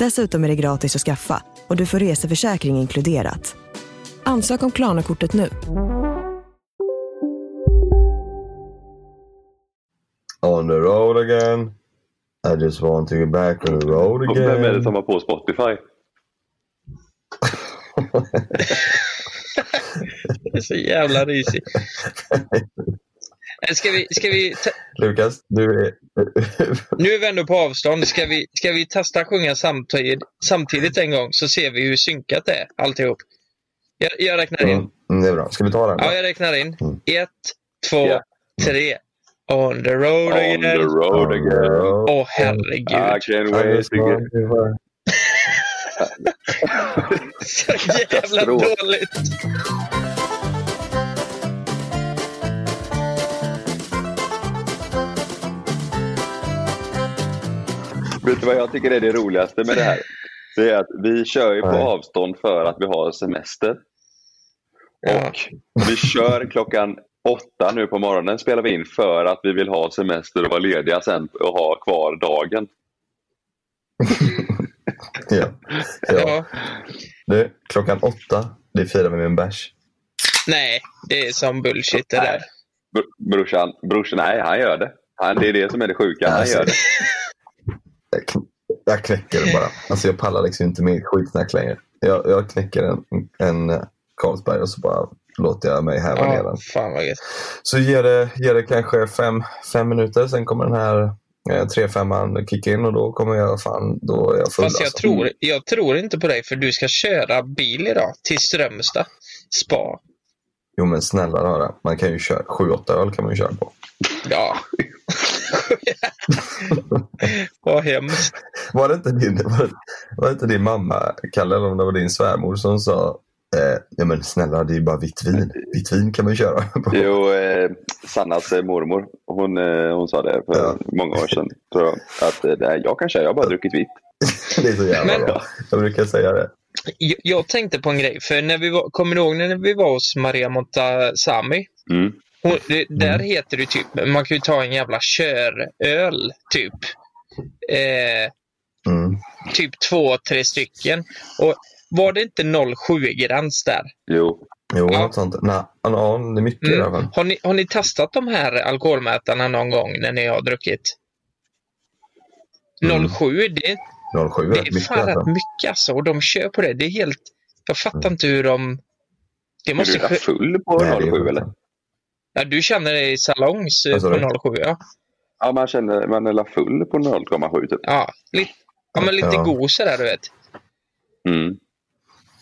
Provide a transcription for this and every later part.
Dessutom är det gratis att skaffa och du får reseförsäkring inkluderat. Ansök om Klarna-kortet nu. On the road again. I just want to get back on the road Vem är det again. som har på Spotify? Det är så jävla risigt. Eh, Ska vi, ska vi ta, Lukas, du är... nu är vi ändå på avstånd. Ska vi, ska vi testa att sjunga samtidigt, samtidigt en gång så ser vi hur synkat det är alltihop. Jag, jag räknar in. Mm, det är bra. Ska vi ta den? Ja, jag räknar in. Mm. Ett, två, Ja. tre. On the road On the again. road again. Åh herregud. I can't wait to get... Så jävla dåligt. Vet du vad jag tycker är det roligaste med det här? Det är att vi kör ju på Nej. avstånd för att vi har semester. Ja. Och vi kör klockan åtta nu på morgonen spelar vi in för att vi vill ha semester och vara lediga sen och ha kvar dagen. Ja. ja. Ja. Du, klockan åtta, det firar vi med en bärs. Nej, det är som bullshit det där. Br- Brorsan, brorsan, nej han gör det. Han, det är det som är det sjuka, han Alltså, gör det. Jag, kn- jag knäcker bara. Alltså jag pallar liksom inte med skitsnack längre. Jag, jag knäcker en, en eh, Carlsberg och så bara låter jag mig häva ner den. fan vad gött. Så ger det, ger det kanske fem, fem minuter, sen kommer den här eh, 3-5an kicka in och då kommer jag fan, då är jag full. Fast jag alltså. tror, jag tror inte på dig för du ska köra bil idag till Strömstad spa. Jo men snälla rara, man kan ju köra, 7-8 öl kan man ju köra på. Ja. Vad hemskt. Var det inte din, var det, var det inte din mamma, Kalle, eller om det var din svärmor som sa eh, ja men snälla det är ju bara vitt vin. Vitt vin kan man ju köra på. Jo, eh, Sannas eh, mormor, hon, eh, hon sa det för Ja. många år sedan. Tror jag, att eh, jag kan köra, jag har bara druckit vitt. Det är så jävla Men- bra. Jag brukar säga det. Jag, jag tänkte på en grej, för när vi var, kommer du ihåg när vi var hos Maria Montazami? Mm. Hon, det, där heter det typ, man kan ju ta en jävla köröl, typ. Eh, Mm. typ två, tre stycken. Och var det inte 0,7-gräns där? Jo, Jo, Ja. något sånt. Nej, ja, det är mycket i alla Mm. fall. Har, ni, har ni testat de här alkoholmätarna någon gång när ni har druckit? Mm. 0,7, det, 07 är det är mycket. fan rätt Alltså. mycket alltså. Och de kör på det. Det är helt... Jag fattar inte hur de... Det är måste du ske... full på Nej, det är 07 sjukt. eller? Ja, du känner dig salongs eh, på du? 07, ja. Ja, man känner man är full på 0,7 typ. Ja, lite, ja, men lite Ja. god sådär, du vet. Mm.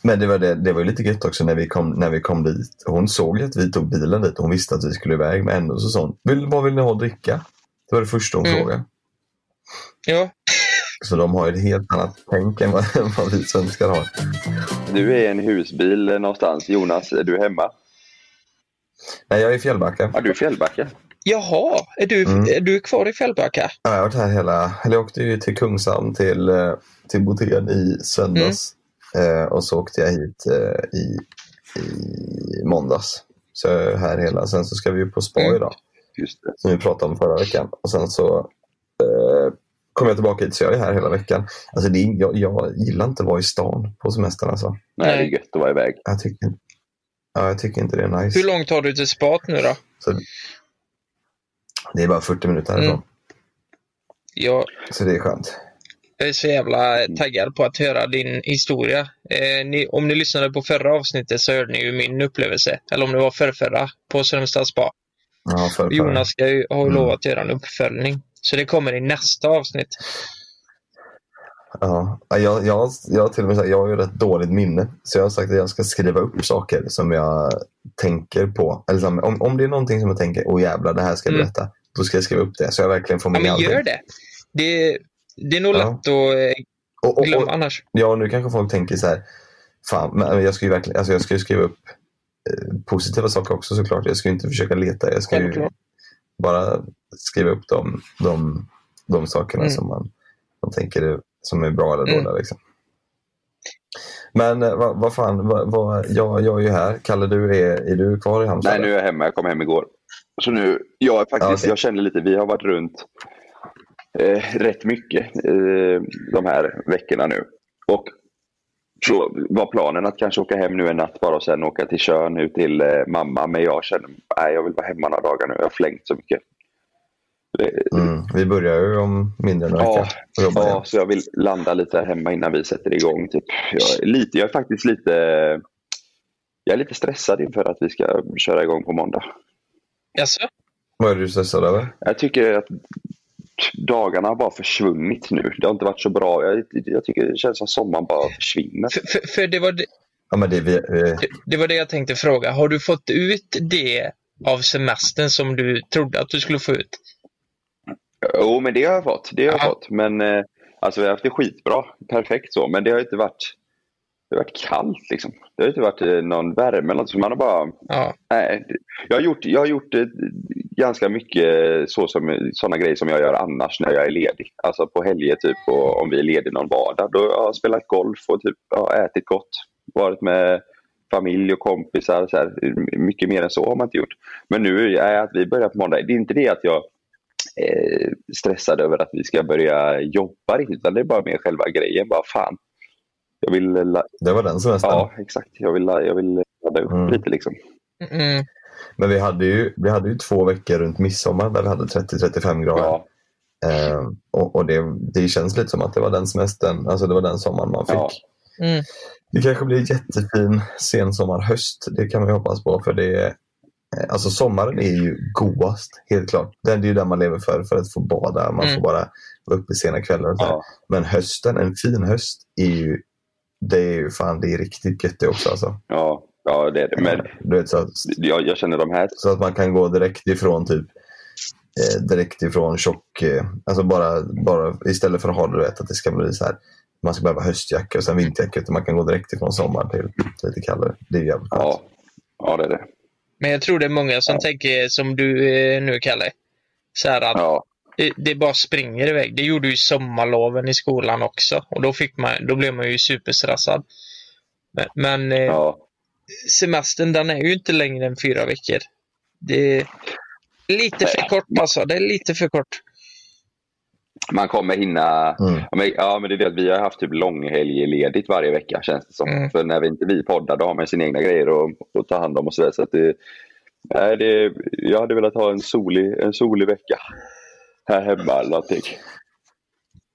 Men det var, det, det var ju lite gött också när vi, kom, när vi kom dit. Hon såg ju att vi tog bilen dit och hon visste att vi skulle iväg. Men ändå så sa hon, vill, vad vill ni ha att dricka? Det var det första hon Mm. frågade. Ja, Så de har ju ett helt annat tänk än vad, än vad vi svenskar har. Du är i en husbil eh, någonstans. Jonas, är du hemma? Nej, jag är i Fjällbacka. Ja, du är i Fjällbacka. Jaha, är du, Mm. är du kvar i Fjällbacka? Ja, jag har varit här hela... Eller jag åkte ju till Kungshamn till, eh, till Botén i söndags. Mm. Eh, och så åkte jag hit eh, i, i måndags. Så jag är här hela. Sen så ska vi ju på spa Mm. idag. Just det. Som vi pratade om förra veckan. Och sen så eh, kommer jag tillbaka hit så jag är här hela veckan. Alltså det är, jag, jag gillar inte att vara i stan på semestern alltså. Nej. det är gött att vara iväg. Jag tycker, ja, jag tycker inte det är nice. Hur långt har du till spat nu då? Så, det är bara 40 minuter härifrån. Mm. Jag, Så det är skönt. Jag är så jävla taggad på att höra din historia. Eh, ni, om ni lyssnade på förra avsnittet så hörde ni ju min upplevelse. Eller om det var förrförra på Strömstad spa. Ja, Jonas ska ju, har ju Mm. lovat att göra en uppföljning. Så det kommer i nästa avsnitt. Ja, jag, jag, jag till och med sagt, jag har ju rätt dåligt minne. Så jag har sagt att jag ska skriva upp saker som jag tänker på. Eller som, om, om det är någonting som jag tänker, åh jävlar, det här ska jag Mm. berätta. Då ska jag skriva upp det så jag verkligen får Ja, med men allting. gör det. Det, det är nog Ja. lätt att eh, Och, och, glömma annars. ja, nu kanske folk tänker så här, fan, men jag ska ju verkligen, alltså jag ska skriva upp eh, positiva saker också såklart. Jag ska inte försöka leta. Jag ska ju bara skriva upp de, de, de sakerna Mm. som man, man tänker är, som är bra eller Mm. dåliga. Liksom. Men eh, vad, vad fan, vad, vad, jag, jag är ju här. Kalle, du är, är du kvar i Halmstad? Nej, nu är jag hemma. Jag kom hem igår. Så nu, jag är faktiskt, Ja, okej. jag känner lite, vi har varit runt eh, rätt mycket eh, de här veckorna nu. Och så var planen att kanske åka hem nu en natt bara och sen åka till Tjörn ut till eh, mamma. Men jag känner, nej jag vill vara hemma några dagar nu. Jag har flängt så mycket. Mm, vi börjar ju om mindre än en Ja, vecka. Ja, så jag vill landa lite här hemma innan vi sätter igång. Typ. Jag, är lite, jag är faktiskt lite, jag är lite stressad inför att vi ska köra igång på måndag. Jaså? Vad är du stressad över? Jag tycker att dagarna har bara försvunnit nu. Det har inte varit så bra. Jag, jag tycker det känns som sommaren bara försvinner. För, för, för det, var det, Ja, men det, vi, vi, det- det var det jag tänkte fråga. Har du fått ut det av semestern som du trodde att du skulle få ut? Jo, men det har jag fått. Det har jag Ja. fått. Men eh, alltså, vi har haft det skitbra. Perfekt så. Men det har inte varit, det har varit kallt liksom. Det har inte varit eh, någon värme eller något. Så man har bara Ja. Nej, jag har gjort, jag har gjort eh, ganska mycket så som, sådana grejer som jag gör annars när jag är ledig. Alltså på helger typ och om vi är lediga någon vardag. Då har jag spelat golf och typ, ja, ätit gott. Varit med familj och kompisar. Så här. Mycket mer än så har man inte gjort. Men nu är att vi börjar på måndag. Det är inte det att jag är stressad över att vi ska börja jobba riktigt. Utan det är bara mer själva grejen. Bara fan. Jag vill, det var den semestern. ja exakt. Jag vill, jag vill ladda upp Mm. lite liksom. Mm. Men vi hade, ju, vi hade ju två veckor runt midsommar där vi hade 30-35 grader. Ja. Eh, och och det, det känns lite som att det var den semestern, alltså det var den sommaren man fick. Ja. Mm. Det kanske blir jättefin sensommar, höst. Det kan man ju hoppas på. För det eh, alltså sommaren är ju godast, helt klart. Det är ju där man lever för, för att få bada. Man Mm. får bara vara uppe sena kvällar och så. Ja. Men hösten, en fin höst, är ju, det är ju fan, det är riktigt gött det också. Alltså. Ja, ja det är det. Men Du vet, så, att, jag, jag känner de här... så att man kan gå direkt ifrån typ eh, direkt ifrån tjock, eh, alltså bara, bara istället för att ha du vet, att det ska bli så här man ska behöva höstjacka och sen vinterjacka utan man kan gå direkt ifrån sommar till lite kallare. Det är jävligt. Ja, ja det är det. Men jag tror det är många som tänker som du eh, nu Kalle. Så här att Ja, det, det bara springer iväg. Det gjorde ju sommarloven i skolan också. Och då, fick man, då blev man ju superstressad. Men, men eh, ja. semestern den är ju inte längre än fyra veckor. Det är lite för kort alltså. Det är lite för kort. Man kommer hinna... Mm. Ja men, ja, men det är det att vi har haft typ långhelgledigt varje vecka känns det som. Mm. För när vi inte vi poddar då har man sina egna grejer att, ta hand om och sådär. Så att det, nej, det, jag hade velat ha en solig, en solig vecka här hemma eller någonting.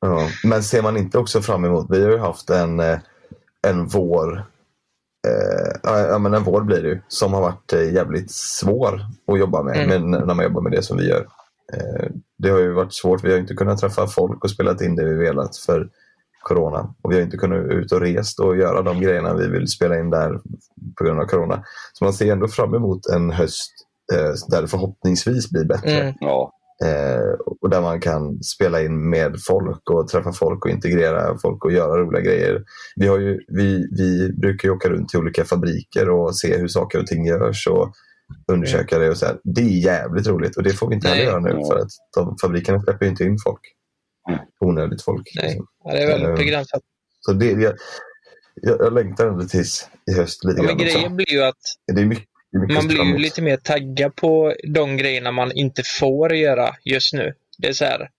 Ja. Men ser man inte också fram emot, vi har ju haft en, eh, en vår, eh, ja, ja, men en vår blir det ju, som har varit eh, jävligt svår att jobba med, Mm. men när man jobbar med det som vi gör. Eh, det har ju varit svårt, vi har inte kunnat träffa folk och spelat in det vi velat för corona. Och vi har inte kunnat ut och rest och göra de grejerna vi vill spela in där på grund av corona. Så man ser ändå fram emot en höst eh, där det förhoppningsvis blir bättre. Mm. Ja, Eh, och där man kan spela in med folk och träffa folk och integrera folk och göra roliga grejer. Vi, har ju, vi, vi brukar ju åka runt till olika fabriker och se hur saker och ting görs och undersöka det. Och så här. Det är jävligt roligt och det får vi inte heller göra nu Ja. för att de fabrikerna släpper ju inte in folk. Onödigt folk. Nej. liksom. Ja, det är väldigt Eh, begränsat. Så det, jag, jag, jag längtar ändå tills i höst lite Ja, men grann också. grejen blir ju att Det är mycket, mycket man blir lite mer taggad på de grejerna man inte får göra just nu. Det är så här.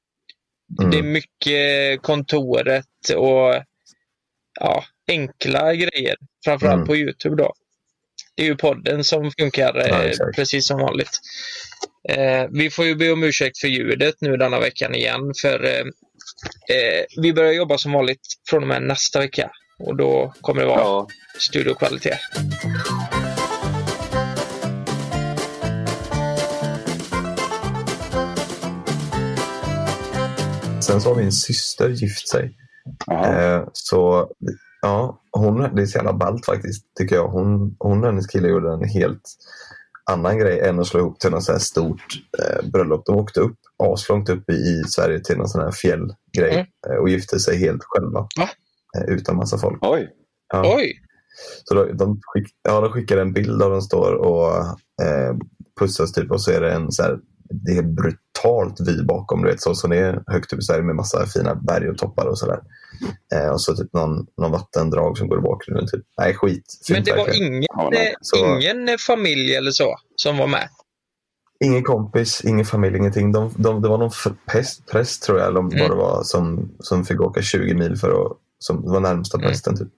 Mm. Det är mycket kontoret och ja, enkla grejer. Framförallt Mm. på Youtube då. Det är ju podden som funkar eh, Ja, precis som vanligt. Eh, vi får ju be om ursäkt för ljudet nu denna veckan igen. För eh, eh, vi börjar jobba som vanligt från och med nästa vecka. Och då kommer det vara ja, studiokvalitet. sen så har min syster gift sig. Jaha. Eh, så ja, hon, det är så jävla ballt faktiskt tycker jag. Hon, hon och hennes kille gjorde en helt annan grej än att slå ihop till något så här stort eh, bröllop. De åkte upp aslångt upp i, i Sverige till någon sån här fjällgrej Mm. eh, och gifte sig helt själva. Va? Eh, utan massa folk. Oj. Ja. Oj! Så då, de, skick, ja, de skickar en bild där de står och eh, pussas typ och så är det en så här, det är brutalt vy bakom, du vet, så som det är högt upp i Sverige med massa fina berg och toppar och sådär. Eh, och så typ någon, någon vattendrag som går i bakgrunden. Typ. Nej, skit. Men det var verkligen. ingen, Ja, nej. eh, Så- ingen familj eller så som var med? Ingen kompis, ingen familj, ingenting. De, de, det var någon präst, präst tror jag, eller om Mm. vad det var, som, som fick åka 20 mil för att, som var närmsta Mm. prästen typ.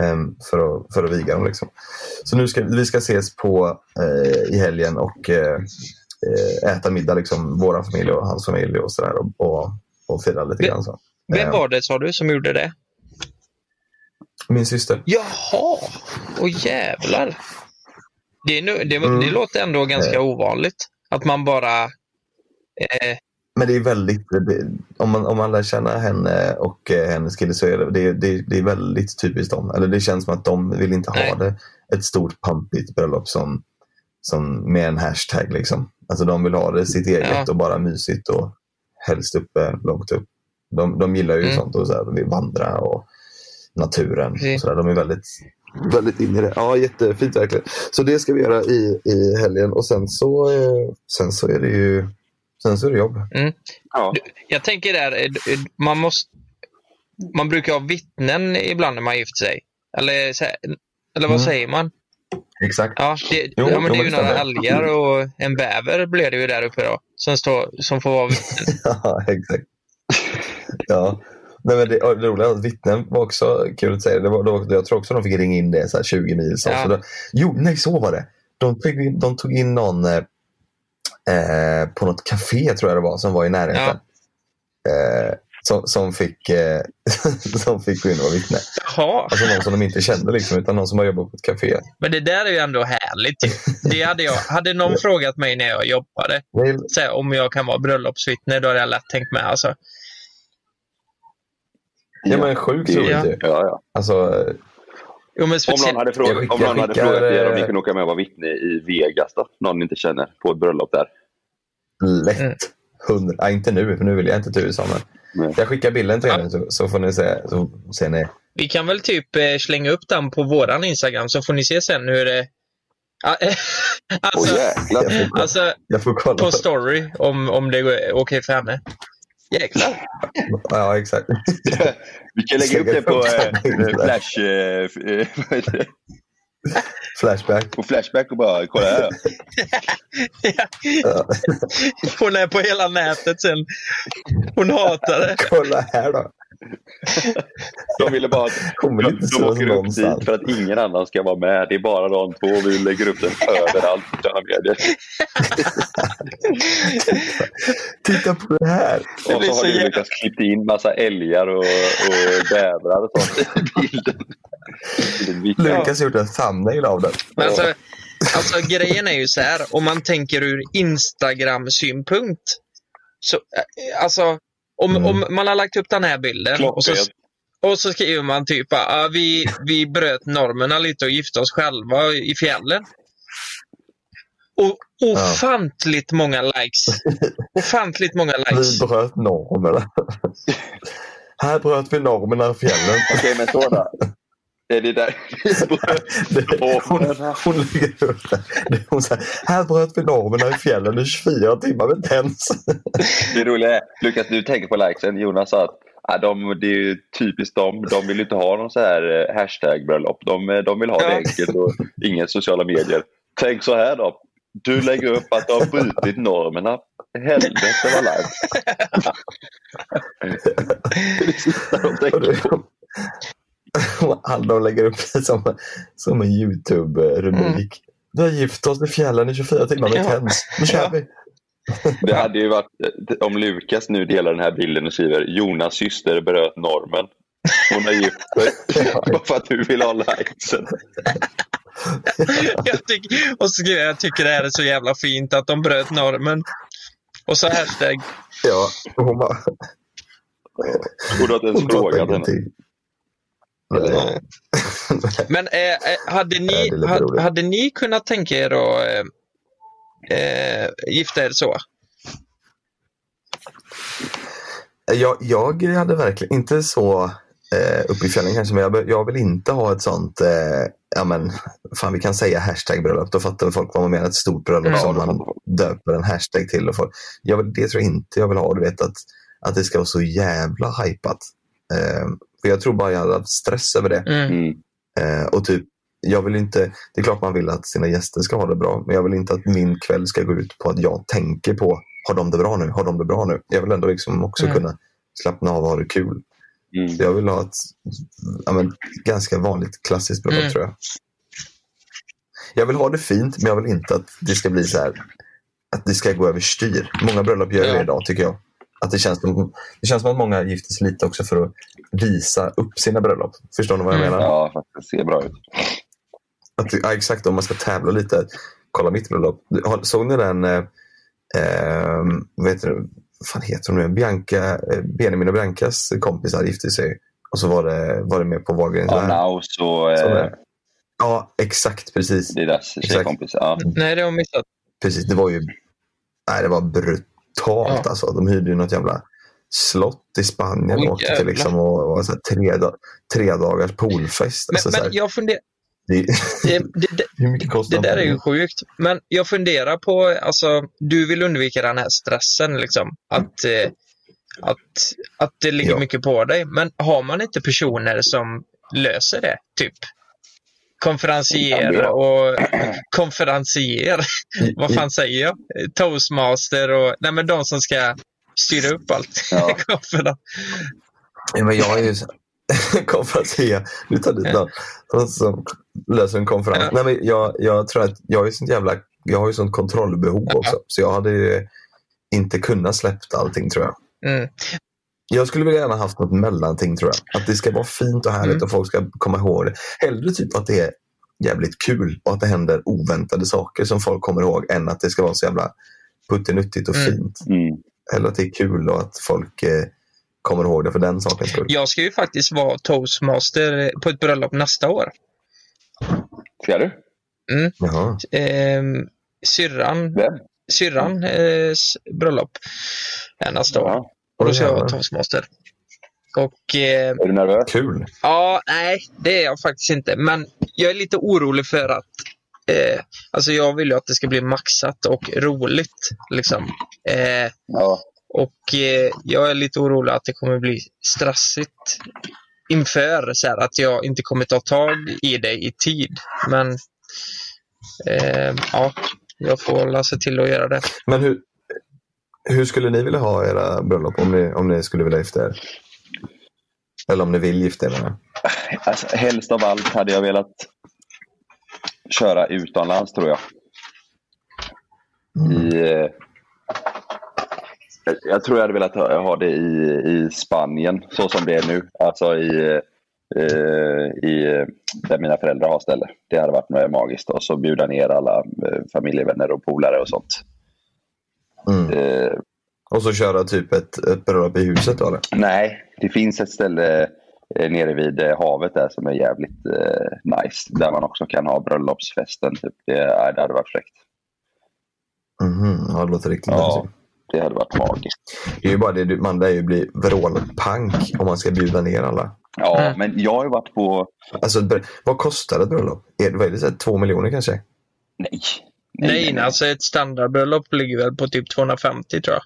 Ehm, för, att, för att viga dem. Liksom. Så nu ska vi ska ses på eh, i helgen och eh, äta middag, liksom, våra familj och hans familj och sådär och, och, och fira lite Vem- grann. Så. Vem Eh, var det sa du som gjorde det? Min syster. Jaha! Åh jävlar! Det, är nu, det, Mm. det låter ändå ganska ovanligt. Att man bara... Eh, Men det är väldigt, det, om, man, om man lär känna henne och eh, hennes kille så är det, det, det, det är väldigt typiskt dem. Eller det känns som att de vill inte Nej. ha det ett stort pampigt bröllop som, som med en hashtag. Liksom. Alltså de vill ha det sitt eget Ja. och bara mysigt och helst uppe, långt upp. De, de gillar ju Mm. sånt och så här, de vill vandra och naturen. Och så där. De är väldigt, väldigt inne i det. Ja, jättefint verkligen. Så det ska vi göra i, i helgen och sen så, eh, sen så är det ju sen så är det jobb. Ja. jag tänker där, eh, man måste... Man brukar ha vittnen ibland när man gifter sig. Eller, eller vad Mm. säger man? Exakt. Ja, det, Jo, ja, men det är ju några stämmer. älgar och en bäver blir det ju där uppe då. Som, står, som får vara vittnen. Ja, exakt. Ja. Nej, men det, det roliga att vittnen var också kul att säga. Det var, var, jag tror också de fick ringa in det så här 20 mil. Så, Ja. så då, jo, nej så var det. De tog in, de tog in någon eh, eh, på något café tror jag det var som var i närheten. Eh, som, som, fick, eh, som fick gå in och vara vittne. Jaha, Alltså någon som de inte kände liksom, utan någon som har jobbat på ett café. men det där är ju ändå härligt. Det hade, jag, hade någon frågat mig när jag jobbade här, om jag kan vara bröllopsvittne, då hade jag lätt tänkt med. Alltså. Ja men sjukt roligt Ja. ju. Ja, ja. Alltså, Jo, men Om någon hade frågat, skickar- om någon hade skickar, frågat er om ni eh, kunde åka med och vara vittne i Vegas då? Någon ni inte känner på ett bröllop där. lätt. Mm. Hundra, nej, inte nu, för nu vill jag inte till USA. Men. Jag skickar bilden till Ja. er så, så får ni se. Så ser ni. vi kan väl typ eh, slänga upp den på våran Instagram så får ni se sen hur det... Ja, eh, alltså, jäklar! Jag får, kolla- alltså jag får kolla. på story om, om det är okej för henne. Jäklar! Ja, exakt. Vi kan lägga upp det på eh, upp Flash, eh, Flashback. på Flashback och bara kolla här. Ja. Hon är på hela nätet sen. Hon hatar det. Kolla här då. De ville bara att Kommer de, inte de så åker upp någonstans. dit för att ingen annan ska vara med. Det är bara de två. Vi lägger upp den överallt på sociala medier. Titta på det här. Och så har du lyckats klippa in massa älgar och, och bävrar och sånt i bilden. Lukas har gjort en thumbnail av den. Men alltså, alltså grejen är ju så här, om man tänker ur Instagram-synpunkt. Så, eh, alltså, om, Mm. om man har lagt upp den här bilden och så, och så skriver man typ att vi, vi bröt normerna lite och gifte oss själva i fjällen. Och ofantligt många likes. Ofantligt många likes. Vi bröt normerna. här bröt vi normerna i fjällen. Okej, men så då. Är det där? Det, hon, hon lägger upp det. Det- Hon säger, här bröt vi normerna i fjällen i 24 timmar med tens. Det roliga är, Lukas, du tänker på likesen. Jonas sa att ah, de, det är ju typiskt dem. De vill inte ha någon så här eh, hashtag-bröllop. De, eh, de vill ha det Ja. enkelt och inga sociala medier. Tänk så här då. Du lägger upp att du har brutit normerna. Helvete vad live. Det är det sista de Och tänker det- på. De lägger upp det som, som en YouTube-rubrik. Vi har gift oss i fjällen i 24 timmar med Ja. tens. Nu kör Ja. vi. Det hade ju varit om Lukas nu delar den här bilden och skriver Jonas syster bröt normen. Hon har gift sig. Bara för att du vill ha likesen. Jag tycker, och så jag, tycker det här är så jävla fint att de bröt normen. Och så hashtag. Ja, hon bara, Och du har inte ens frågat henne. Men eh, eh, hade, ni, hade, hade ni kunnat tänka er att eh, eh, gifta er så? Jag, jag hade verkligen, inte så eh, uppe i fjällen kanske, men jag, jag vill inte ha ett sånt, eh, ja men, fan vi kan säga hashtag bröllop, då fattar folk vad man menar, ett stort bröllop Mm. som man döper en hashtag till. Och folk. Jag det tror jag inte jag vill ha, du vet att, att det ska vara så jävla hypat. Eh, för jag tror bara jag hade haft stress över det. Mm. Mm. Eh, och typ, jag vill inte, det är klart man vill att sina gäster ska ha det bra, men jag vill inte att min kväll ska gå ut på att jag tänker på, har de det bra nu? Har de det bra nu? Jag vill ändå liksom också Mm. kunna slappna av och ha det kul. Mm. Så jag vill ha ett ja, men, ganska vanligt klassiskt bröllop Mm. tror jag. Jag vill ha det fint, men jag vill inte att det ska bli så här att det ska gå överstyr. Många bröllop gör Ja. det idag tycker jag. Att det, känns som, det känns som att många gifter sig lite också för att visa upp sina bröllop. Förstår ni vad jag Mm. menar? Ja, det ser bra ut. Att, ja, exakt, om man ska tävla lite. Kolla mitt bröllop. Har- Såg ni den, eh, eh, vad heter det, vad fan heter hon nu? Bianca, eh, Benjamin och Biancas kompisar gifte sig. Och så var det, var det med på Wahlgrens Ja. Naus och Så eh. Ja, exakt. Precis. deras tjejkompis. Ja. Nej, det har jag missat. precis. Det var ju nej, det var brutalt. Ja. Alltså. De hyrde ju något jävla slott i Spanien Oj, och åkte till liksom och, och så tre, tre dagars poolfest. Men, Alltså, så men jag funderar, det, det, det, det där är ju sjukt. Men jag funderar på, alltså, du vill undvika den här stressen liksom. Att, eh, att, att det ligger Ja. mycket på dig. Men har man inte personer som löser det? Typ konferencier och konferencier. Vad fan säger jag? Toastmaster och nej men de som ska styra upp allt. Ja. Ja, men jag är ju konferencier. Du tar dit någon som- löser en konferens. Ja. Nej, men jag, jag tror att jag är sånt jävla jag har ju sånt kontrollbehov Ja. också. Så jag hade ju inte kunnat släppt allting tror jag. Mm. Jag skulle vilja gärna haft något mellanting tror jag. Att det ska vara fint och härligt Mm. och folk ska komma ihåg det. Hellre typ att det är jävligt kul och att det händer oväntade saker som folk kommer ihåg än att det ska vara så jävla puttinuttigt och Mm. fint. Mm. Eller att det är kul och att folk eh, kommer ihåg det för den sakens skull. Jag ska ju faktiskt vara toastmaster på ett bröllop nästa år. Ska du? Jaha. Ehm, syrran, Vem? syrran eh, bröllop är nästa år. Ja. Och då ska jag vara toastmaster. Och eh, Är du nervös? Kul. ja, nej, det är jag faktiskt inte. Men jag är lite orolig för att eh, Alltså jag vill ju att det ska bli maxat och roligt. Liksom. Eh, Ja. och eh, jag är lite orolig att det kommer bli stressigt inför så här, att jag inte kommer ta tag i det i tid. Men eh, ja, jag får väl se till att göra det. Men hur, hur skulle ni vilja ha era bröllop om ni, om ni skulle vilja gifta er? Eller om ni vill gifta er. Alltså, helst av allt hade jag velat köra utomlands tror jag. I, eh, jag- tror jag hade velat ha, ha det i, i Spanien så som det är nu. Alltså i, eh, i där mina föräldrar har ställe. Det hade varit magiskt. Och så bjuda ner alla eh, familjevänner och polare och sånt. Mm. Eh, Och så köra typ ett, ett bröllop i huset då eller? Nej, det finns ett ställe nere vid eh, havet där som är jävligt eh, nice. Där man också kan ha bröllopsfesten. Typ. Det, ja, det hade varit fräckt. Mhm, ja, det låter riktigt Ja, nice. det hade varit magiskt. Det är ju bara det, man lär ju bli vrålpank om man ska bjuda ner alla. Ja, Mm. men jag har ju varit på... Alltså, vad kostar ett bröllop? Är det, vad är det så här, två miljoner kanske? Nej. Nej, nej, alltså ett standardbröllop ligger väl på typ 250 tror jag.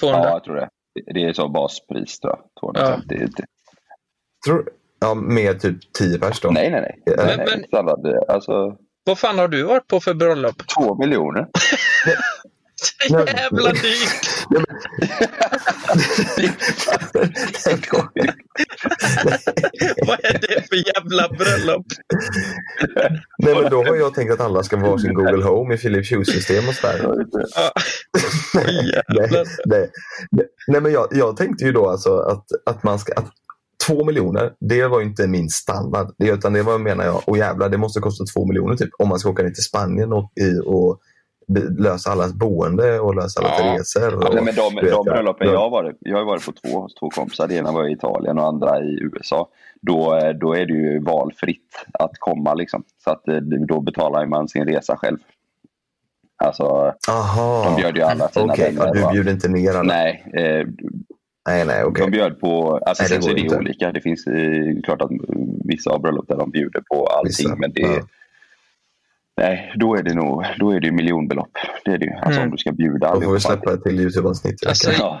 200. Ja, jag tror det. Det är så baspris tror jag. 250. Det- Tror, ja, med typ 10 pers då? Nej, nej, nej. Men- nej, men- Standard, eh, alltså Vad fan har du varit på för bröllop? två miljoner. Så jävla dyrt! Vad är det för jävla bröllop? Nej, men då har jag tänkt att alla ska vara sin Google Home i Philips Hue-system och sådär. Nej, nej, nej, men jag, jag tänkte ju då alltså att, att man ska... Att, två miljoner, det var ju inte min standard. Det, utan det var, menar jag, och jävlar, det måste kosta två miljoner typ om man ska åka ner till Spanien och, i, och lösa allas boende och lösa allas Ja. resor. Och, Ja, nej, men de, de bröllopen ja. jag har varit Jag har varit på två hos två kompisar. Det ena var i Italien och andra i USA. Då, eh, då är det ju valfritt att komma. Liksom. Så att, eh, då betalar man sin resa själv. Alltså, Aha. de bjöd ju alla sina Okej, vänner. du bjuder inte ner alla? Nej, eh, nej, nej okej. de bjöd på... Alltså, Nej, det sen så är det olika. Det finns eh, klart att vissa bröllop där de bjuder på allting. Vissa, Men det, ja. Nej, då är det nog då är det miljonbelopp. Det är det ju. Alltså Mm. om du ska bjuda Då får vi allihopa. släppa ett till Youtube-avsnitt. Alltså, Ja.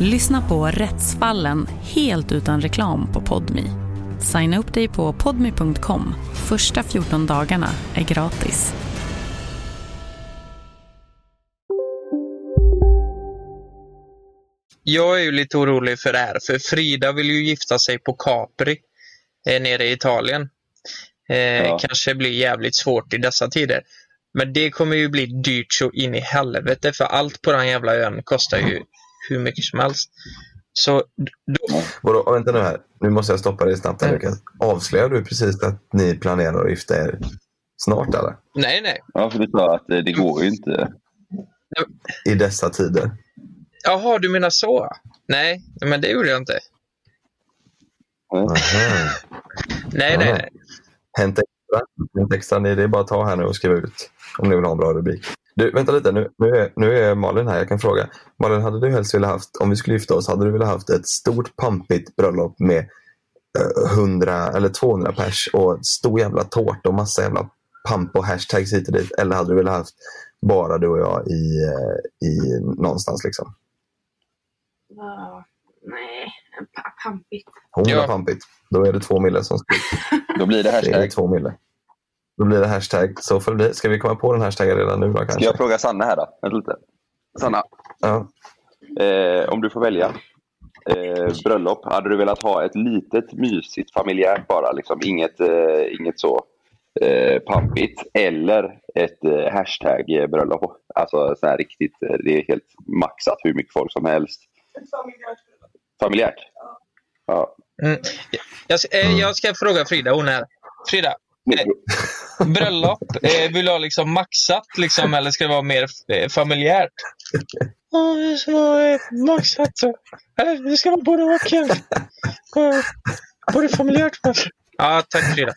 Lyssna på Rättsfallen helt utan reklam på Podmi. Signa upp dig på podmi.com. Första 14 dagarna är gratis. Jag är ju lite orolig för det här, för Frida vill ju gifta sig på Capri eh, nere i Italien. Eh, Ja. Kanske blir jävligt svårt i dessa tider. Men det kommer ju bli dyrt så in i helvete, för allt på den jävla ön kostar ju hur mycket som helst. Så då, Vadå, vänta nu här. Nu måste jag stoppa dig snabbt här, Mm. Avslöjar du precis att ni planerar att gifta er snart eller? nej, nej. ja, för du sa att eh, det går ju inte. I dessa tider? Jaha, du menar så? Nej, men det gjorde jag inte. Aha. Nej, nej, nej. Hänt extra. Hänt extra. Ni, det är bara att ta här nu och skriva ut om ni vill ha en bra rubrik. Du, vänta lite. Nu, nu, är, nu är Malin här. Jag kan fråga. Malin, hade du helst velat haft, om vi skulle gifta oss, hade du velat haft ett stort pampigt bröllop med eh, 100 eller 200 pers och stor jävla tårta och massa jävla pamp och hashtags hit och dit? Eller hade du velat haft bara du och jag i, eh, i någonstans liksom? nej, pa- pampigt. 100 Ja. pampigt. Då är det två mille som ska Då blir det Det är hashtag. två mille. Då blir det hashtag. Så får det bli. Ska vi komma på den hashtaggen redan nu då Ska kanske? jag fråga Sanna här då? Vänta lite. Sanna, Ja. eh, om du får välja eh, bröllop, hade du velat ha ett litet mysigt familjärt bara? Liksom, inget, eh, inget så eh, pampigt. Eller ett eh, hashtag-bröllop. Alltså så här riktigt, eh, det är helt maxat hur mycket folk som helst. Familjärt? Ja. Mm. Jag, ska- eh, jag ska fråga Frida, hon är här. Frida, eh, bröllop, eh, vill du ha liksom maxat liksom, eller ska det vara mer eh, familjärt? Ja, det ska vara eh, maxat. så. Eller det ska vara både och. Eh, Både familjärt och Ja, tack Frida.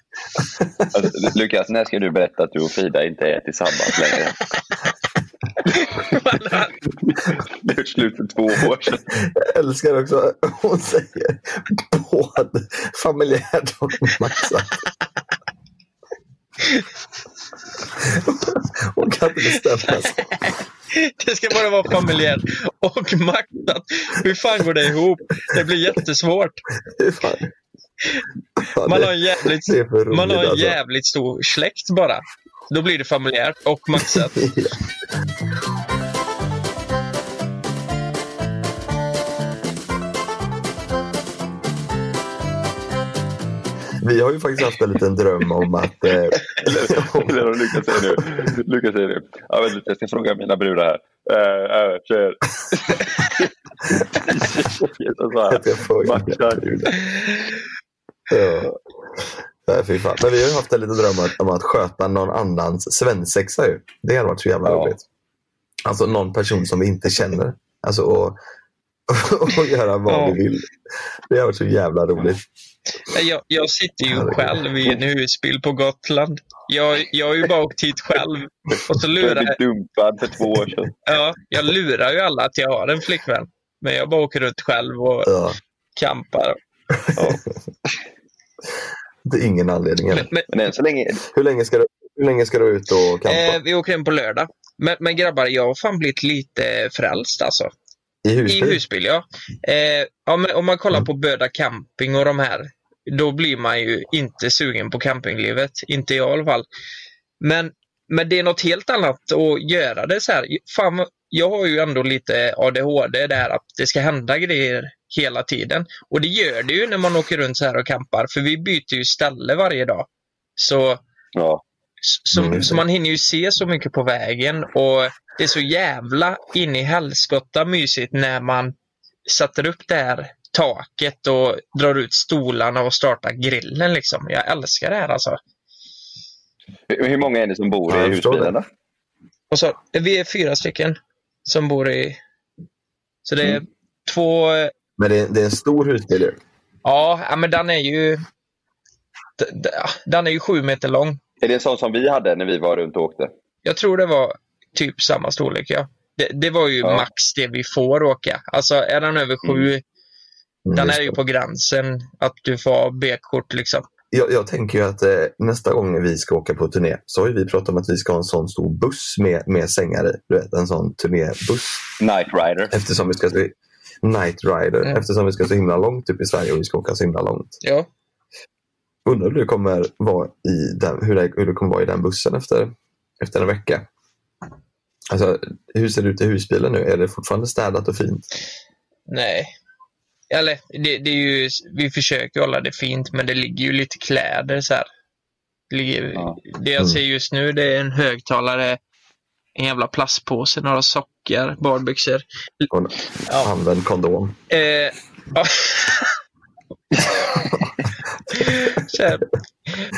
Alltså, Lukas, när ska du berätta att du och Frida inte är tillsammans längre? Det är slut för två år sedan. Jag älskar också hon säger både familjärt och maxat. Hon kan inte bestämma sig. Det ska bara vara familjärt och maxat. Hur fan går det ihop? Det blir jättesvårt. Man har en jävligt, man har en jävligt stor släkt bara. Då blir det familjärt och maxat. Vi har ju faktiskt haft en liten dröm om att eh, eller, om Lukas säger nu. Lukas säger nu. Ja, vänta, jag ska fråga mina brudar här. Uh, uh, kör. Matchar. Ja. Nej, fy fan. Men vi har ju haft en liten dröm om att, sköta någon annans svensexa ju. Det hade varit så jävla roligt. Alltså någon person som vi inte känner. Alltså och, och göra vad Ja. vi vill. Det har varit så jävla roligt. Jag, jag sitter ju själv i en husbil på Gotland. Jag, jag har ju bara åkt hit själv. Och så Du lurar blev dumpad för två år sedan. Ja, jag lurar ju alla att jag har en flickvän. Men jag bara åker runt själv och Ja. campar. Det är ingen anledning. heller. Men, men än så länge... Hur länge ska du, hur länge ska du ut och campa? Eh, vi åker hem på lördag. Men, men grabbar, jag har fan blivit lite frälst alltså. I husbil? I husbil, ja. Eh, ja men om man kollar på Böda camping och de här, då blir man ju inte sugen på campinglivet. Inte jag i alla fall. Men, men det är något helt annat att göra det så här. Fan, jag har ju ändå lite ADHD där att det ska hända grejer hela tiden. Och det gör det ju när man åker runt så här och campar, för vi byter ju ställe varje dag. Så, ja. så, Mm. så man hinner ju se så mycket på vägen och det är så jävla in i helskotta mysigt när man sätter upp det här taket och drar ut stolarna och startar grillen liksom. Jag älskar det här alltså. Hur många är ni som bor Ja, i då? Och så, vi är fyra stycken som bor i... Så det är två... Men det är, det är en stor husbil ju. Ja, men den är ju... Den är ju sju meter lång. Är det en sån som vi hade när vi var runt och åkte? Jag tror det var typ samma storlek, ja. Det, det var ju Ja. max det vi får åka. Alltså är den över sju, den just är ju på gränsen att du får ha B-kort liksom. Jag, jag tänker ju att eh, nästa gång vi ska åka på turné så har ju vi pratat om att vi ska ha en sån stor buss med, med sängar i. Du vet, en sån turnébuss. Night Rider. Eftersom vi ska Night Rider. Mm. Eftersom vi ska så himla långt upp i Sverige och vi ska åka så himla långt. Ja. Undrar hur det kommer vara i den, hur det, hur det kommer vara i den bussen efter, efter en vecka. Alltså, hur ser det ut i husbilen nu? Är det fortfarande städat och fint? Nej. Eller, det, det är ju, vi försöker hålla det fint, men det ligger ju lite kläder så här. Det, ligger, det jag Mm. ser just nu det är en högtalare, en jävla plastpåse, några sockar, badbyxor. Och Använd kondom. Eh, ja.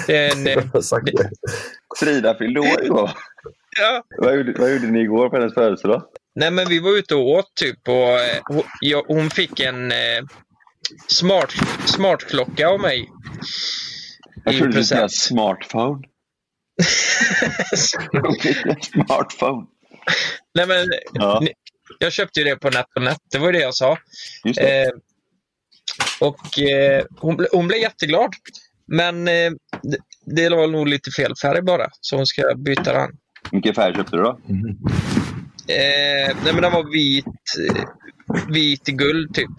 det en, eh, Frida fyllde år igår. Ja. Vad gjorde, vad gjorde ni igår på hennes födelsedag? Nej, men vi var ute och åt typ och eh, hon, jag, hon fick en eh, smart, smartklocka av mig. Jag trodde du skulle smartphone. Smartphone. Nej, men, Ja. ni- Jag köpte ju det på NetOnNet, det var ju det jag sa. Det. Eh, och eh, hon, hon blev jätteglad. Men eh, det, det var nog lite fel färg bara, så hon ska byta den. Vilken färg köpte du då? Eh, nej, men den var vit, vit i guld typ.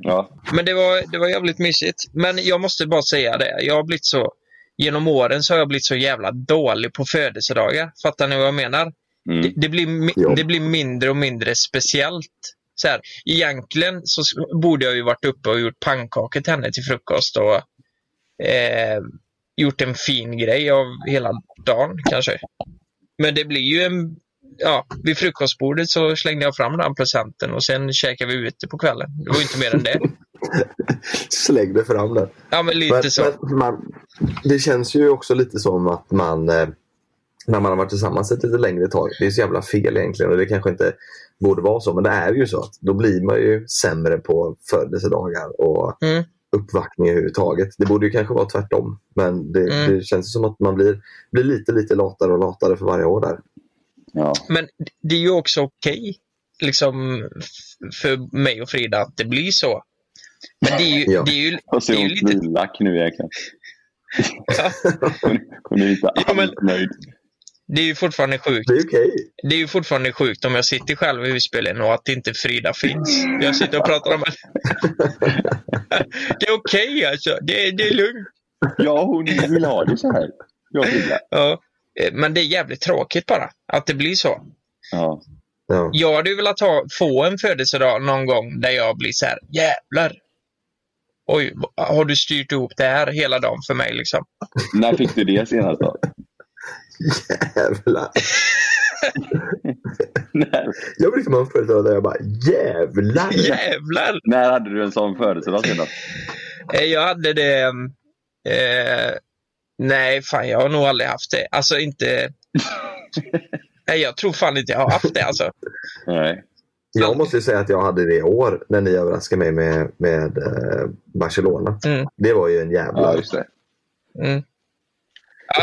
Ja. Men det var, det var jävligt mysigt. Men jag måste bara säga det. Jag har blivit så... Genom åren så har jag blivit så jävla dålig på födelsedagar. Fattar ni vad jag menar? Mm. Det, det, blir, det blir mindre och mindre speciellt. Så här, egentligen så borde jag ju varit uppe och gjort pannkakor till henne till frukost och eh, gjort en fin grej av hela dagen kanske. Men det blir ju en... Ja, vid frukostbordet så slängde jag fram den presenten och sen käkade vi ute på kvällen. Det var inte mer än det. Slängde fram den. Ja, men lite Men- så. men man, det känns ju också lite som att man, eh, när man har varit tillsammans ett lite längre tag, det är så jävla fel egentligen och det kanske inte borde vara så, men det är ju så att då blir man ju sämre på födelsedagar och Mm. uppvaktning överhuvudtaget. Det borde ju kanske vara tvärtom, men det, Mm. det känns som att man blir, blir lite, lite latare och latare för varje år där. Ja. Men det är ju också okej liksom, f- för mig och Frida att det blir så. Men det är ju, Ja. det är ju, Och så det är ju lite... svinlack nu egentligen. Hon, är lite allt nöjd. Det är ju fortfarande sjukt. Det är okej. Det är ju fortfarande sjukt om jag sitter själv i husbilen och att inte Frida finns. Jag sitter och pratar om Det är okej alltså. Det är, det är lugnt. Ja, hon vill ha det så här. Jag vill Ja. Eh, Men det är jävligt tråkigt bara att det blir så. Ja. Jag hade ju velat ha, få en födelsedag någon gång där jag blir så här, jävlar. Oj, har du styrt ihop det här hela dagen för mig liksom? När fick du det senast då? Jävlar. jag brukar man födelsedag där jag bara jävlar. Jävlar! När hade du en sån födelsedag senast? Eh, Jag hade det... Eh, nej, fan jag har nog aldrig haft det. Alltså inte... nej, jag tror fan inte jag har haft det alltså. Nej. Jag måste ju säga att jag hade det i år när ni överraskade mig med, med eh, Barcelona. Mm. Det var ju en jävla... Ja, just det. Mm.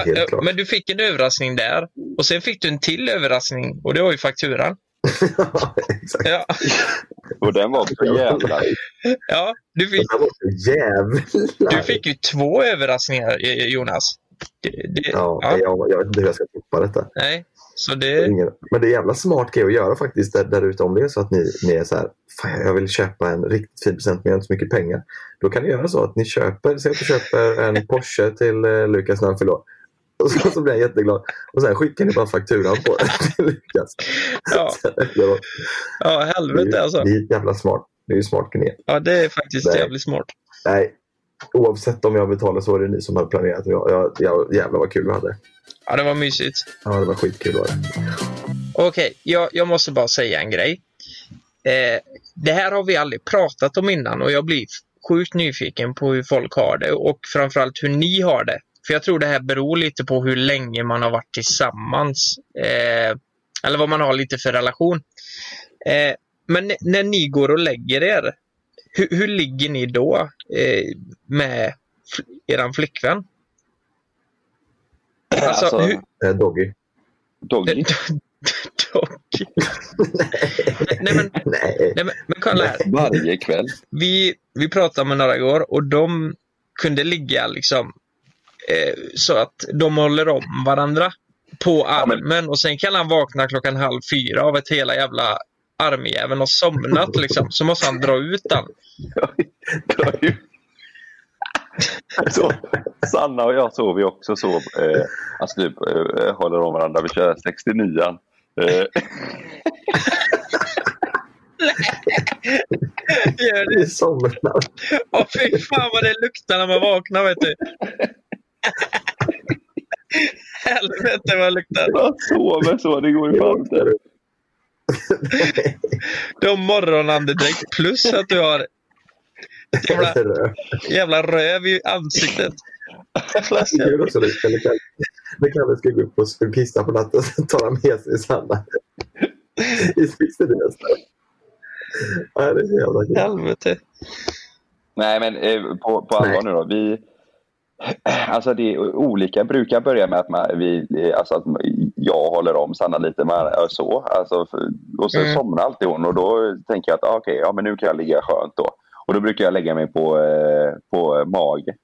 Ja, men du fick en överraskning där. Och sen fick du en till överraskning och det var ju fakturan. ja. Och den var för jävlar. ja, du fick, Det var så jävlar. du fick ju två överraskningar eh, Jonas. Det, det, Ja, ja. Jag, jag vet inte hur jag ska tippa detta. Nej, så det... Men det är jävla smart grej att göra faktiskt där, där ute om det är så att ni, ni är så här, fan jag vill köpa en riktigt fin present men jag har inte så mycket pengar. Då kan ni göra så att ni köper, säg att du köper en Porsche till eh, Lukas när han. Och så, så blir han jätteglad. Och sen skickar ni bara fakturan på Lukas. Ja. Ja, Det helvete är, alltså. det är jävla smart. Det är ju smart knep. Ja, det är faktiskt Nej. jävligt smart. Nej, oavsett om jag betalar så är det ni som har planerat. Jag, jag, jag, jävlar vad kul vi hade. Ja, det var mysigt. Ja, det var skitkul var det. Okej, jag, jag måste bara säga en grej. Eh, det här har vi aldrig pratat om innan och jag blir sjukt nyfiken på hur folk har det och framförallt hur ni har det. För jag tror det här beror lite på hur länge man har varit tillsammans. Eh, eller vad man har lite för relation. Eh, men när ni går och lägger er, hur, hur ligger ni då eh, med eran flickvän? Alltså, Alltså, hur, Eh, Doggy. Doggy. Doggy. nej, men, Nej. nej, men, men kolla här. Varje kväll. Vi, vi pratade med några igår och de kunde ligga liksom så att de håller om varandra på armen och sen kan han vakna klockan halv fyra av ett hela jävla armjäveln och somnat liksom. Så måste han dra ut den. Så, Sanna och jag sover ju också så. Eh, alltså typ eh, håller om varandra. Vi kör 69 eh, Gör det. somnar. Åh fy fan vad det luktar när man vaknar vet du. Helvete vad det luktar. Jag sover så, det går ju fan inte. Du har morgonandedräkt plus att du har jävla, jävla röv i ansiktet. Det är också det. När Kalle- ska gå upp och ska kissa på natten så tar han med sig Sanna. I sixtiodesten. Ja, det är så jävla kul. Helvete. Nej, men eh, på, på allvar nu då. Vi, alltså det är olika brukar börja med att, man, vi, alltså att jag håller om Sanna lite med, så. Alltså, och så Mm. somnar alltid hon och då tänker jag att ah, okej, ja, men nu kan jag ligga skönt då. Och då brukar jag lägga mig på, eh, på mage.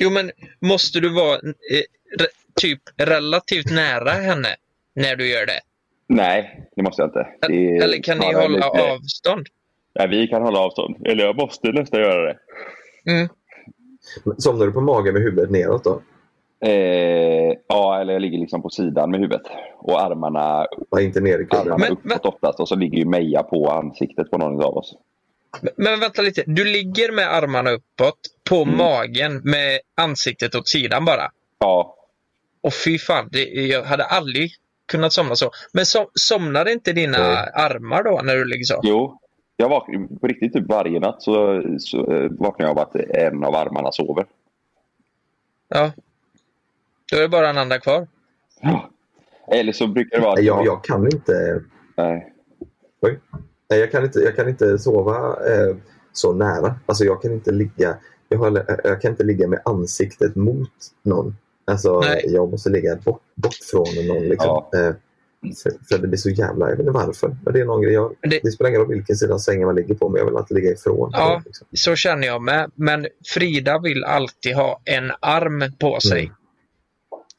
Jo men måste du vara eh, re, typ relativt nära henne när du gör det? Nej, det måste jag inte. Är Eller kan ni hålla lite- avstånd? Nej, vi kan hålla avstånd. Eller jag måste nästan göra det. Mm. Somnar du på magen med huvudet neråt då? Eh, ja, eller jag ligger liksom på sidan med huvudet. Och armarna, Ja, inte ner i armarna uppåt oftast. Och så ligger ju Meja på ansiktet på någon av oss. Men- Men vänta lite, du ligger med armarna uppåt på Mm. magen med ansiktet åt sidan bara? Ja. Och fy fan, det, jag hade aldrig kunnat somna så. Men som, somnar inte dina Nej. armar då när du ligger så? Jo, jag vaknar på riktigt typ varje natt så, så eh, vaknar jag av att en av armarna sover. Ja. Då är det bara en andra kvar. Eller så brukar det vara att jag, jag kan inte... Nej. Oj. Nej, jag kan inte, jag kan inte sova eh, så nära. Alltså jag kan inte ligga... Jag, har, jag kan inte ligga med ansiktet mot någon. Alltså, Nej. jag måste ligga bort, bort från någon. Liksom. Eh, för, för det blir så jävla... Jag vet inte varför. Men det är någon grej. Jag, det... spelar ingen roll vilken sida av sängen man ligger på, men jag vill alltid ligga ifrån. Ja, så känner jag med. Men Frida vill alltid ha en arm på sig.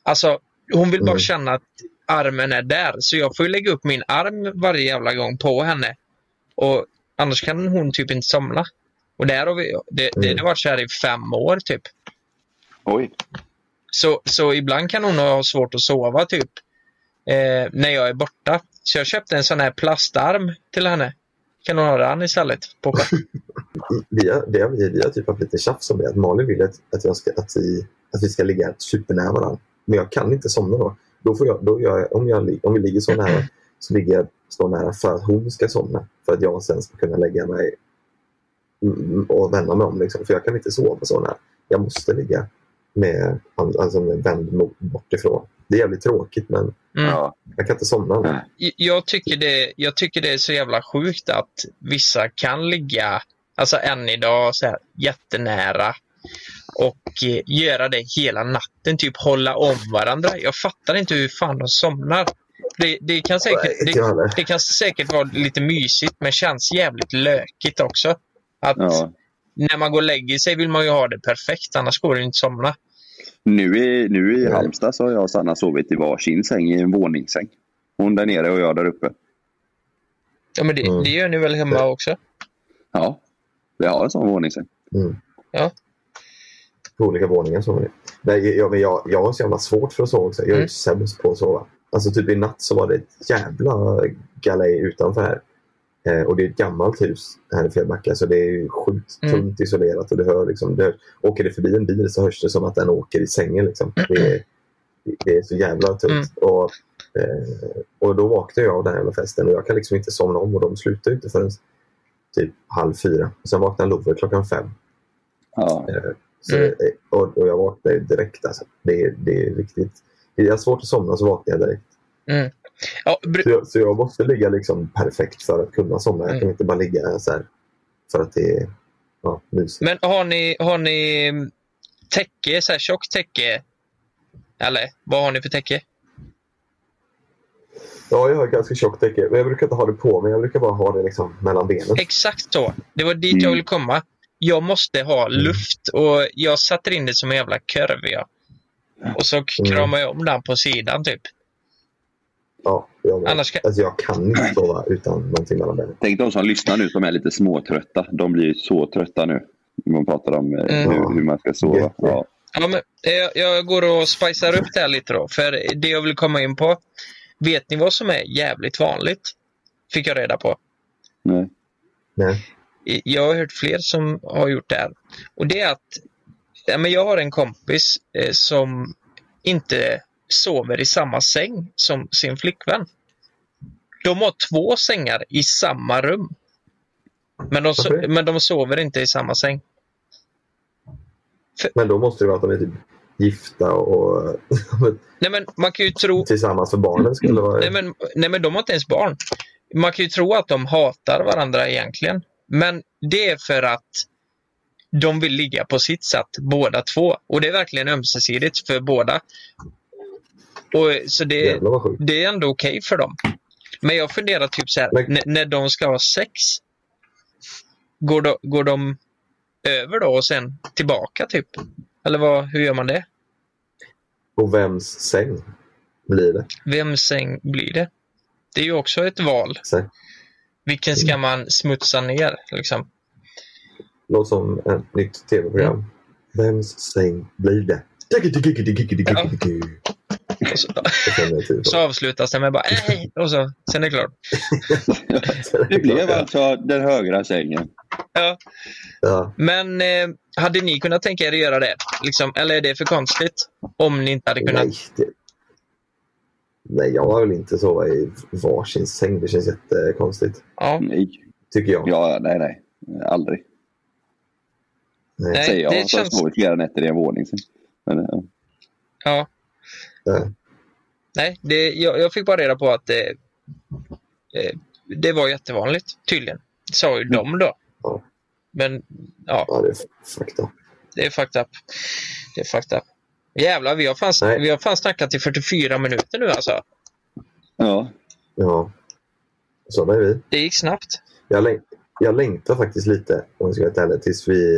Alltså, hon vill bara Mm. känna att armen är där. Så jag får ju lägga upp min arm varje jävla gång på henne. Och annars kan hon typ inte somna. Och där har vi, det, det Mm. har varit så här i fem år typ. Oj. Så, så ibland kan hon ha svårt att sova typ. Eh, när jag är borta. Så jag köpte en sån här plastarm till henne. Kan hon ha den istället? På Vi har, det har vi, vi har typ haft lite tjafs om det. Att Malin vill att, att, jag ska, att, vi, att vi ska ligga supernära varandra. Men jag kan inte somna då. då, får jag, då jag, om, jag, om vi ligger så nära så ligger jag så nära för att hon ska somna. För att jag sen ska kunna lägga mig och vända mig om. Liksom. För jag kan inte sova så nära. Jag måste ligga med, alltså med vänd mot- bort ifrån. Det är jävligt tråkigt men Mm. jag kan inte somna. Jag tycker, det, jag tycker det är så jävla sjukt att vissa kan ligga, alltså än idag, så här, jättenära och eh, göra det hela natten, typ hålla om varandra. Jag fattar inte hur fan de somnar. Det, det, kan säkert, det, det kan säkert vara lite mysigt men känns jävligt lökigt också. Att Ja. När man går och lägger sig vill man ju ha det perfekt, annars går det inte att somna. Nu i, nu i Halmstad så har jag och Sanna sovit i varsin säng i en våningssäng. Hon där nere och jag där uppe. Ja, men det, Mm. det gör ni väl hemma också? Ja, vi har en sån våningssäng. Mm. Ja. På olika våningar sover vi. Nej, jag, men jag, jag har så jävla svårt för att sova också. Jag är Mm. ju sämst på att sova. Alltså typ i natt så var det ett jävla galej utanför här. Eh, och det är ett gammalt hus här i Fjällbacka så det är ju sjukt Mm. tunt isolerat. Och du hör liksom, det, åker det förbi en bil så hörs det som att den åker i sängen. Liksom. Det, är, det är så jävla tunt. Mm. Och, eh, och då vaknar jag av den här jävla festen och jag kan liksom inte somna om och de slutar inte förrän typ halv fyra. Och sen vaknar Love klockan fem. Ja. Eh, Så, Mm. och, och jag vaknar ju direkt. Alltså. Det, är- det är riktigt... Det är svårt att somna så vaknar jag direkt. Mm. Ja, Så jag, så jag måste ligga liksom perfekt för att kunna somna. Jag kan Mm. inte bara ligga så här för att det är ja, mysigt. Men har ni, har ni mm, täcke, så här tjockt täcke? Eller vad har ni för täcke? Ja, jag har ganska tjockt täcke. Men jag brukar inte ha det på mig. Jag brukar bara ha det liksom mellan benen. Exakt så. Det var dit jag ville komma. Jag måste ha luft och jag sätter in det som en jävla kurv. Ja. Och så k- Mm. kramar jag om den på sidan typ. Ja, jag, med. Annars kan- alltså, jag kan inte sova utan någonting mellan benen. Tänk de som lyssnar nu som är lite småtrötta. De blir ju så trötta nu. När man pratar om eh, Mm. hur, hur man ska sova. Ja. Ja, men, jag, jag går och spicar upp det här lite då. För det jag vill komma in på. Vet ni vad som är jävligt vanligt? Fick jag reda på. Nej. Nej. Jag har hört fler som har gjort det här. Och det är att ja, men jag har en kompis eh, som inte sover i samma säng som sin flickvän. De har två sängar i samma rum. Men de, Okej. men de sover inte i samma säng. Men då måste det vara att de är typ gifta och Nej men man kan ju tro... tillsammans för barnen skulle vara... Nej men, nej men de har inte ens barn. Man kan ju tro att de hatar varandra egentligen. Men det är för att de vill ligga på sitt sätt båda två. Och det är verkligen ömsesidigt för båda. Och, så det, det är ändå okej för dem. Men jag funderar typ så här, Men- när de ska ha sex. Går de, går de över då och sen tillbaka typ? Eller vad, hur gör man det? Och vems säng blir det? Vems säng blir det? Det är ju också ett val. Så, Vilken ska man smutsa ner? Liksom? låter som ett nytt tv-program. Mm. Vems säng blir det? Och så, så avslutas det med bara hej och så, sen är det klart. Det blev alltså den högra sängen. Ja. Ja. Men eh, hade ni kunnat tänka er att göra det? Liksom, eller är det för konstigt? Om ni inte hade kunnat? Nej, det... Nej, jag vill inte sova i varsin säng. Det känns jättekonstigt. Ja. Nej. Tycker jag. Ja, nej, nej. Aldrig. Nej. Säger jag. det Jag har känns- sovit flera nätter i en våningssäng. Men, ja. Ja. Nej, det, jag, jag fick bara reda på att det, eh, det var jättevanligt tydligen. Sa ju de då. Ja. Men ja, Ja, det är fucked up. det är fucked up. Det är fucked up. Jävlar, vi har fan, Nej. vi har fan snackat i 44 minuter nu alltså. ja. Ja. Så är vi. Det gick snabbt. Jag, läng- jag längtar faktiskt lite, om jag ska vara ärlig, tills vi,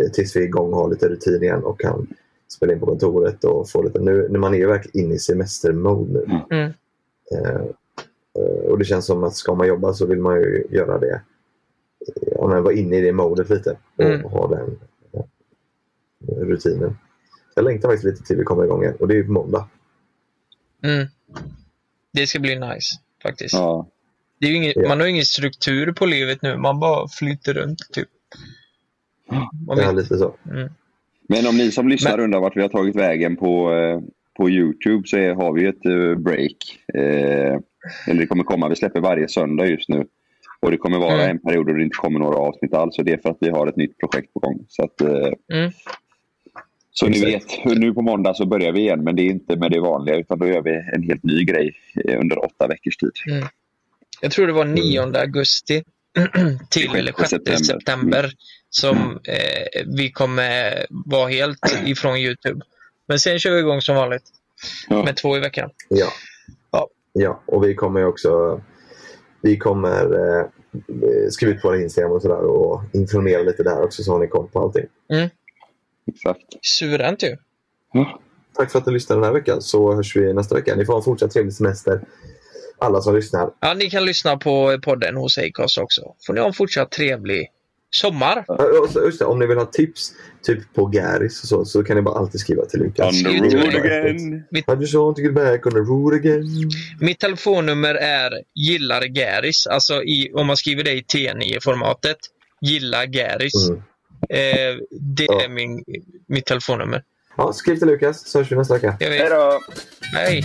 eh, tills vi är igång och har lite rutin igen och kan spela in på kontoret och få lite... Nu, när man är ju verkligen inne i semestermode nu. Mm. Eh, eh, och det känns som att ska man jobba så vill man ju göra det. Ja, men vara inne i det modet lite och Mm. ha den eh, rutinen. Jag längtar faktiskt lite till vi kommer igång igen och det är ju på måndag. Mm. Det ska bli nice faktiskt. ja. Det är ju ingen, Ja. Man har ju ingen struktur på livet nu. Man bara flyter runt typ. Man Ja, lite så. mm. Men om ni som lyssnar Men- undrar vart vi har tagit vägen på, eh, på Youtube så är, har vi ett uh, break. Eh, eller det kommer komma, vi släpper varje söndag just nu. Och det kommer vara Mm. en period då det inte kommer några avsnitt alls. Och det är för att vi har ett nytt projekt på gång. Så, att, eh, Mm. så ni vet, nu på måndag så börjar vi igen. Men det är inte med det vanliga utan då gör vi en helt ny grej eh, under åtta veckors tid. Mm. Jag tror det var 9 augusti till eller 6 september, september. som eh, vi kommer vara helt ifrån Youtube. Men sen kör vi igång som vanligt med två i veckan. Ja. ja. och vi kommer också vi kommer eh, skriva ut på våra Instagram och sådär och informera lite där också så har ni koll på allting. Mm. Exakt. Suveränt ju. Tack för att du lyssnade den här veckan så hörs vi nästa vecka. Ni får ha en fortsatt trevlig semester alla som lyssnar. Ja, ni kan lyssna på podden hos Acast också. Får ni ha en fortsatt trevlig sommar. Ja, Just det, om ni vill ha tips typ på Garis och så, så kan ni bara alltid skriva till Lukas. On the road again. Just want to get back on the road again. Mitt telefonnummer är gillar Garis. Alltså i, om man skriver det i T9-formatet. Gilla Garis. Mm. Eh, det är min, mitt telefonnummer. Ja, skriv till Lukas så hörs vi nästa vecka. Hej då! Hej!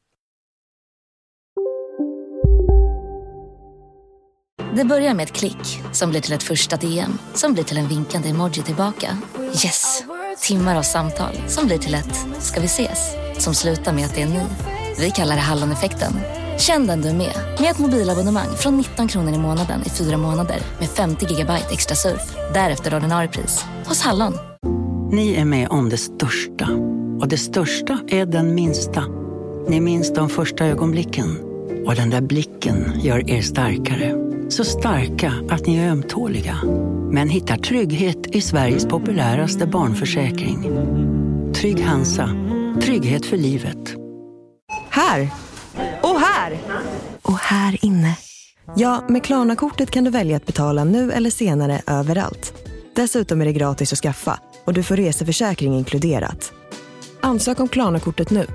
Det börjar med ett klick som blir till ett första DM som blir till en vinkande emoji tillbaka. Yes! Timmar av samtal som blir till ett “ska vi ses?” som slutar med att det är ni. Vi kallar det Halloneffekten. Känn den du är med, med ett mobilabonnemang från 19 kronor i månaden i fyra månader med 50 gigabyte extra surf. Därefter ordinarie pris, hos Hallon. Ni är med om det största. Och det största är den minsta. Ni minns de första ögonblicken. Och den där blicken gör er starkare. Så starka att ni är ömtåliga. Men hittar trygghet i Sveriges populäraste barnförsäkring. Trygg Hansa. Trygghet för livet. Här! Och här! Och här inne. Ja, med Klarna-kortet kan du välja att betala nu eller senare överallt. Dessutom är det gratis att skaffa och du får reseförsäkring inkluderat. Ansök om Klarna-kortet nu.